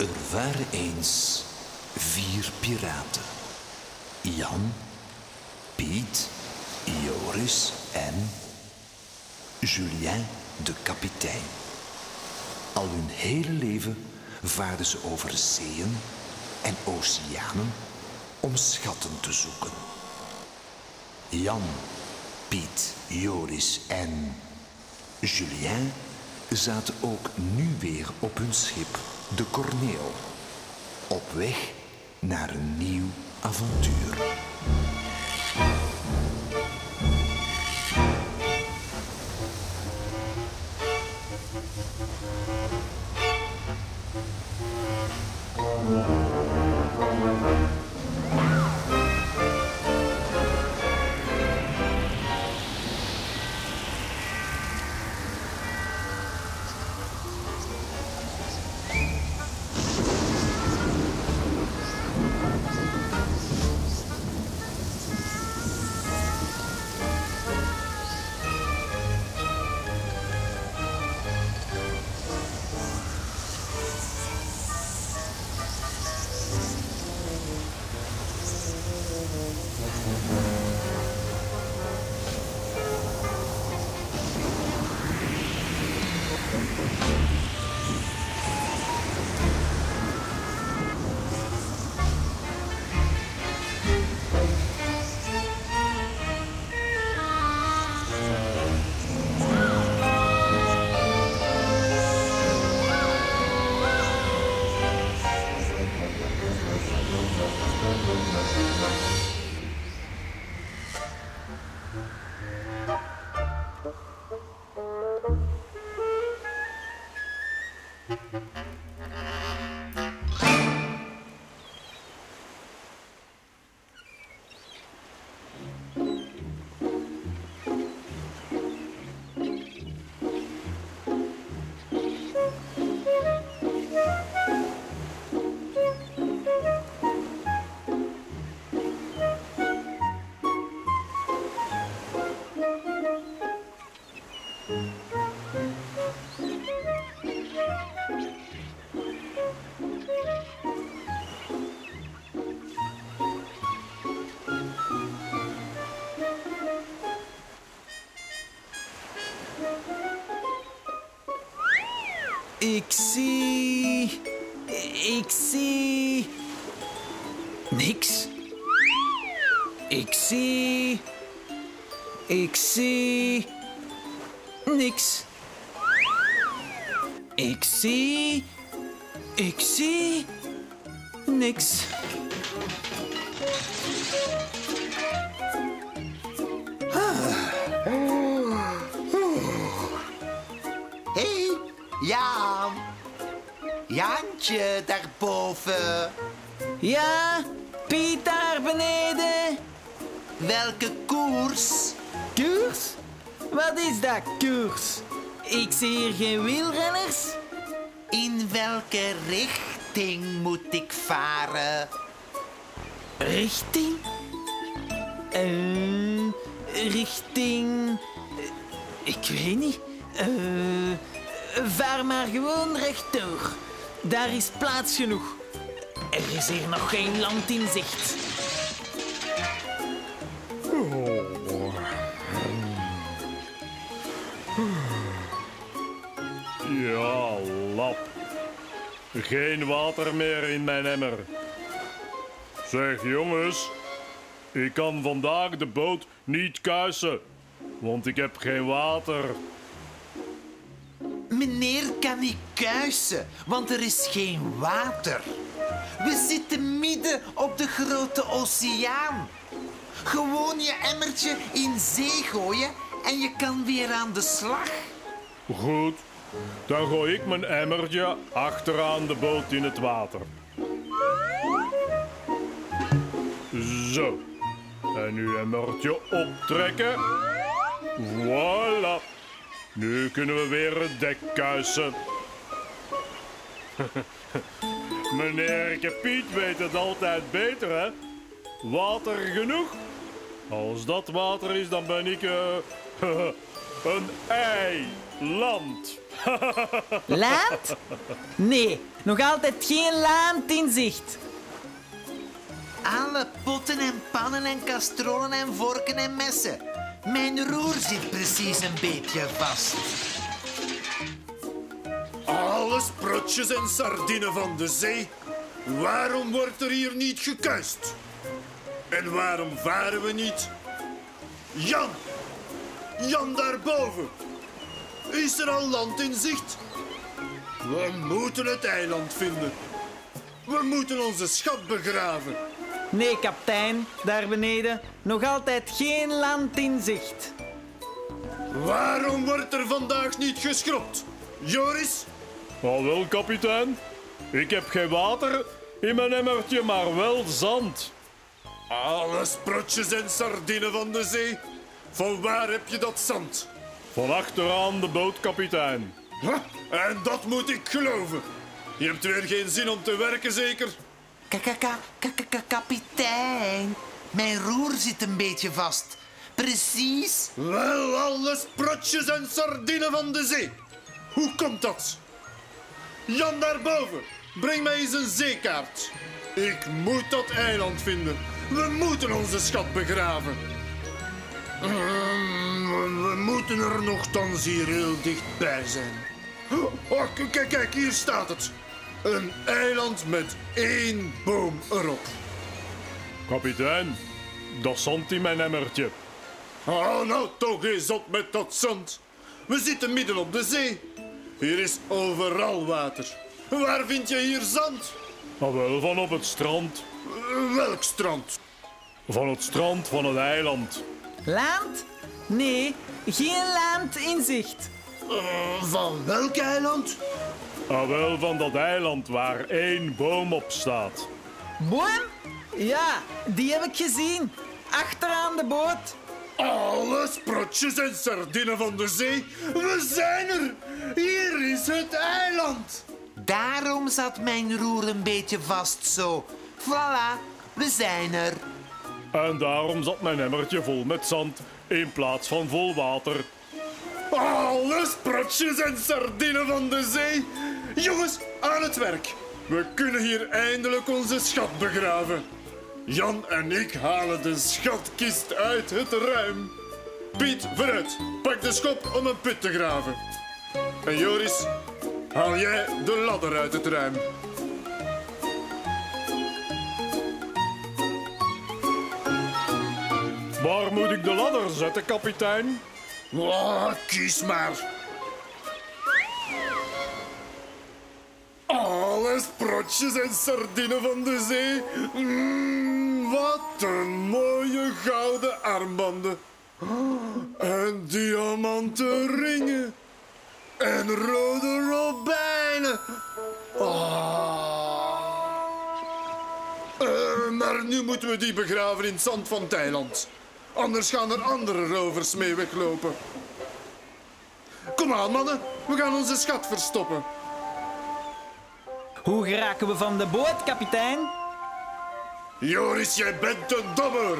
Er waren eens vier piraten. Jan, Piet, Joris en Julien de kapitein. Al hun hele leven vaarden ze over zeeën en oceanen om schatten te zoeken. Jan, Piet, Joris en Julien zaten ook nu weer op hun schip, de Corneel, op weg naar een nieuw avontuur. Ik zie. Ik zie. Niks. Ik zie. Ik zie. Niks. Ik zie. Ik zie. Niks. Hé, hey, Jan. Jantje daarboven. Ja, Piet daar beneden. Welke koers? Koers? Wat is dat, koers? Ik zie hier geen wielrenners. In welke richting moet ik varen? Richting? Eh, richting... eh, Ik weet niet. Eh, vaar maar gewoon rechtdoor. Daar is plaats genoeg. Er is hier nog geen land in zicht. Ja, lap. Geen water meer in mijn emmer. Zeg jongens, ik kan vandaag de boot niet kuisen, want ik heb geen water. Meneer kan niet kuisen, want er is geen water. We zitten midden op de grote oceaan. Gewoon je emmertje in zee gooien en je kan weer aan de slag. Goed, dan gooi ik mijn emmertje achteraan de boot in het water. Zo. En nu emmertje optrekken. Voilà. Nu kunnen we weer het dek kuisen. Meneer Piet weet het altijd beter, hè? Water genoeg? Als dat water is, dan ben ik eh, een ei. land. Land? Nee, nog altijd geen land in zicht. Alle potten en pannen en kastrollen en vorken en messen. Mijn roer zit precies een beetje vast. Alle sprotjes en sardinen van de zee. Waarom wordt er hier niet gekuist? En waarom varen we niet? Jan! Jan daarboven! Is er al land in zicht? We moeten het eiland vinden. We moeten onze schat begraven. Nee, kapitein, daar beneden. Nog altijd geen land in zicht. Waarom wordt er vandaag niet geschropt? Joris? Al wel, kapitein. Ik heb geen water in mijn emmertje, maar wel zand. Alle sprotjes en sardinen van de zee. Van waar heb je dat zand? Van achteraan de boot, kapitein. Huh? En dat moet ik geloven. Je hebt weer geen zin om te werken, zeker? Kapitein. Mijn roer zit een beetje vast. Precies. Wel, alle sprotjes en sardinen van de zee. Hoe komt dat? Jan daarboven, breng mij eens een zeekaart. Ik moet dat eiland vinden. We moeten onze schat begraven. Ehm, We moeten er nogthans hier heel dichtbij zijn. Oh, kijk, kijk, hier staat het. Een eiland met één boom erop. Kapitein, dat zand in mijn emmertje. Oh, nou toch eens op met dat zand. We zitten midden op de zee. Hier is overal water. Waar vind je hier zand? Maar wel van op het strand. Welk strand? Van het strand van het eiland. Land? Nee, geen land in zicht. Eh, van welk eiland? Ah, wel van dat eiland waar één boom op staat. Boom? Ja, die heb ik gezien. Achteraan de boot. Alle sprotjes en sardinen van de zee. We zijn er. Hier is het eiland. Daarom zat mijn roer een beetje vast zo. Voilà, we zijn er. En daarom zat mijn emmertje vol met zand in plaats van vol water. Alle sprotjes en sardinen van de zee. Jongens, aan het werk. We kunnen hier eindelijk onze schat begraven. Jan en ik halen de schatkist uit het ruim. Piet, vooruit. Pak de schop om een put te graven. En Joris, haal jij de ladder uit het ruim. Waar moet ik de ladder zetten, kapitein? Oh, kies maar. Alle sprotjes en sardinen van de zee. Mm, wat een mooie gouden armbanden. En diamanten ringen. En rode robijnen. Ah. Eh, maar nu moeten we die begraven in het zand van Thailand. Anders gaan er andere rovers mee weglopen. Kom aan, mannen. We gaan onze schat verstoppen. Hoe geraken we van de boot, kapitein? Joris, jij bent een dommer.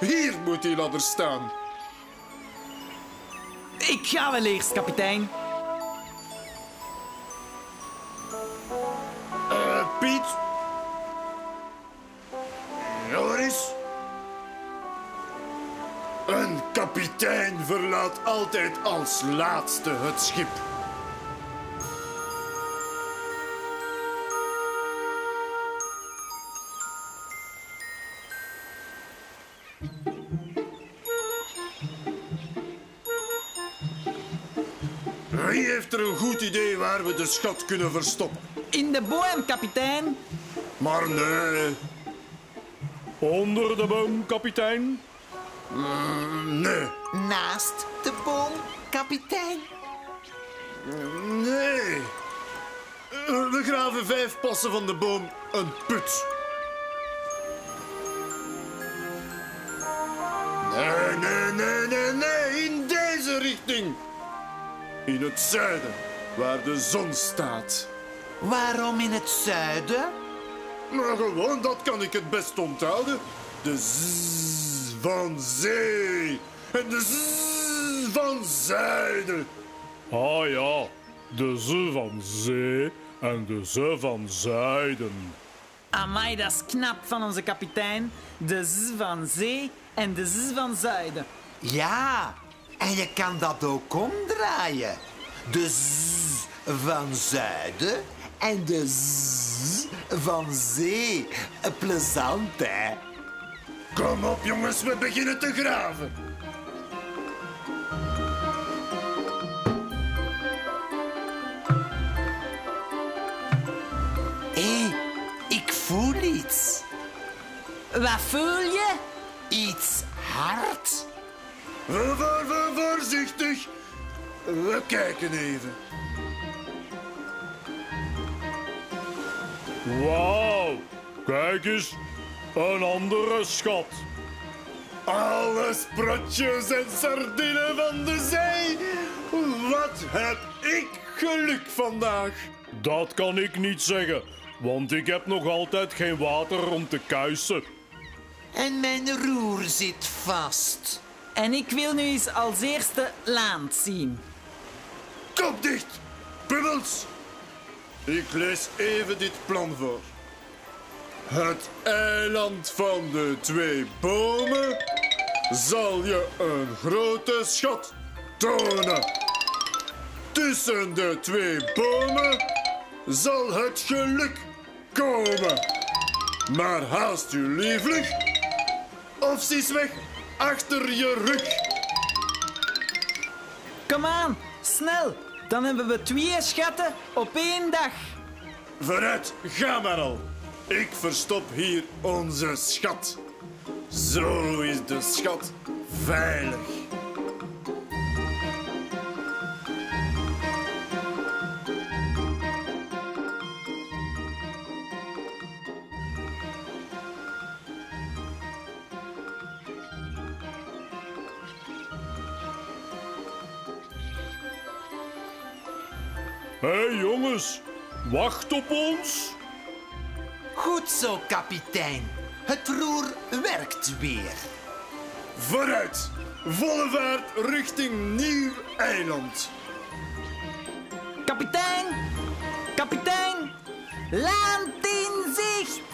Hier moet die ladder staan. Ik ga wel eerst, kapitein. Verlaat altijd als laatste het schip. Wie heeft er een goed idee waar we de schat kunnen verstoppen? In de boom, kapitein. Maar nee, Onder de boom, kapitein. nee, Naast de boom, kapitein. nee. We graven vijf passen van de boom een put. Nee, nee, nee, nee, nee, in deze richting. In het zuiden, waar de zon staat. Waarom in het zuiden? Maar gewoon, dat kan ik het best onthouden. De z van zee en de z van zuiden. Ah ja, de ze van zee en de ze van zuiden. Amai, dat is knap van onze kapitein. De Z van zee en de Z van zuiden. Ja, en je kan dat ook omdraaien. De z van zuiden en de z van zee. Plezant, hè? Kom op, jongens, we beginnen te graven. Wat voel je? Iets hard. Voor, voor, voor, voorzichtig. We kijken even. Wauw, kijk eens, een andere schat. Alle sprotjes en sardinen van de zee. Wat heb ik geluk vandaag. Dat kan ik niet zeggen, want ik heb nog altijd geen water om te kuisen. En mijn roer zit vast. En ik wil nu eens als eerste land zien. Kop dicht, Pummels. Ik lees even dit plan voor. Het eiland van de twee bomen zal je een grote schat tonen. Tussen de twee bomen zal het geluk komen. Maar haast u lieflijk, of ze is weg achter je rug. Kom aan, snel. Dan hebben we twee schatten op één dag. Vooruit, ga maar al. Ik verstop hier onze schat. Zo is de schat veilig. Hé hey, jongens, wacht op ons. Goed zo, kapitein. Het roer werkt weer. Vooruit, volle vaart richting Nieuw Eiland. Kapitein! Kapitein! Land in zicht!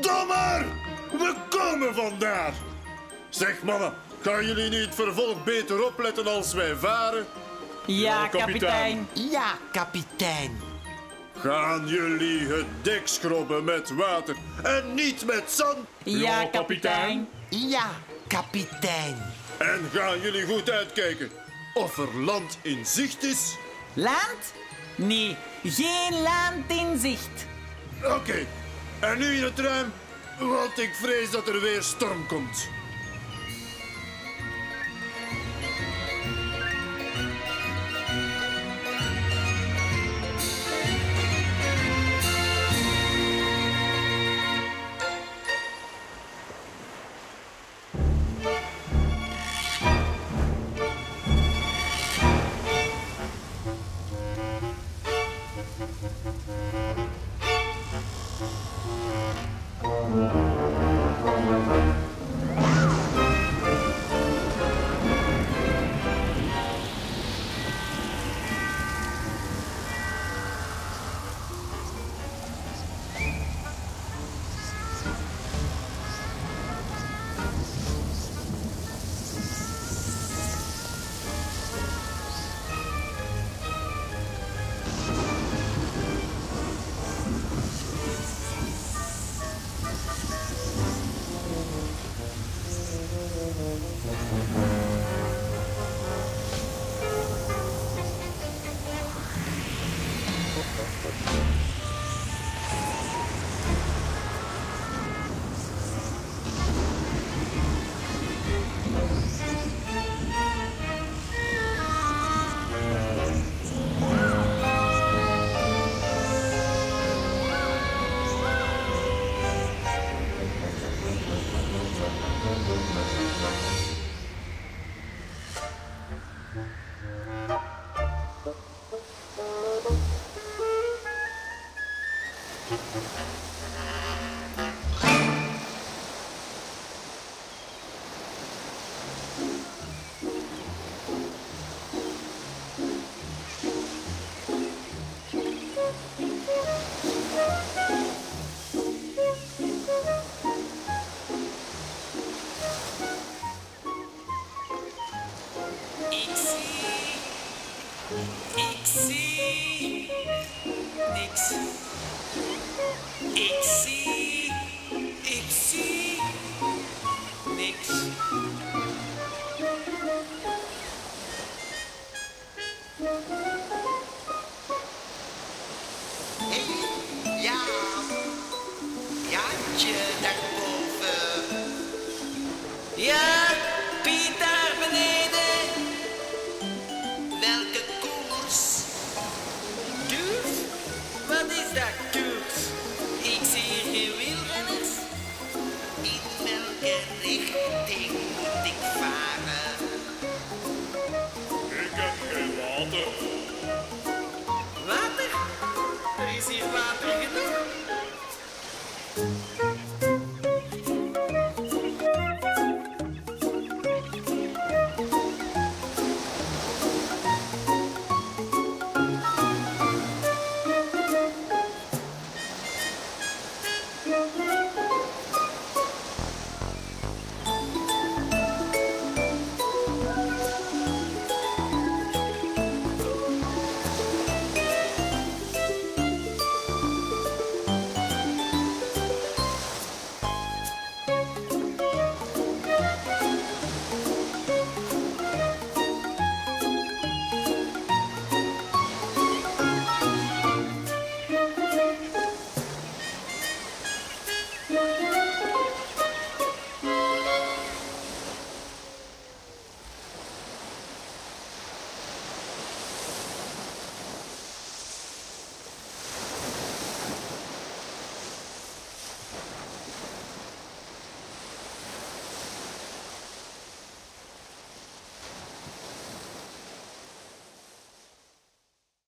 Dommer, we komen vandaar. Zeg mannen, gaan jullie niet vervolg beter opletten als wij varen? Ja, kapitein. kapitein. Ja, kapitein. Gaan jullie het dek schrobben met water en niet met zand? Ja, Ja, kapitein. kapitein. Ja, kapitein. En gaan jullie goed uitkijken of er land in zicht is? Land? Nee, geen land in zicht. Oké, en nu in het ruim, want ik vrees dat er weer storm komt. Ja, ja, daar daarboven. Ja.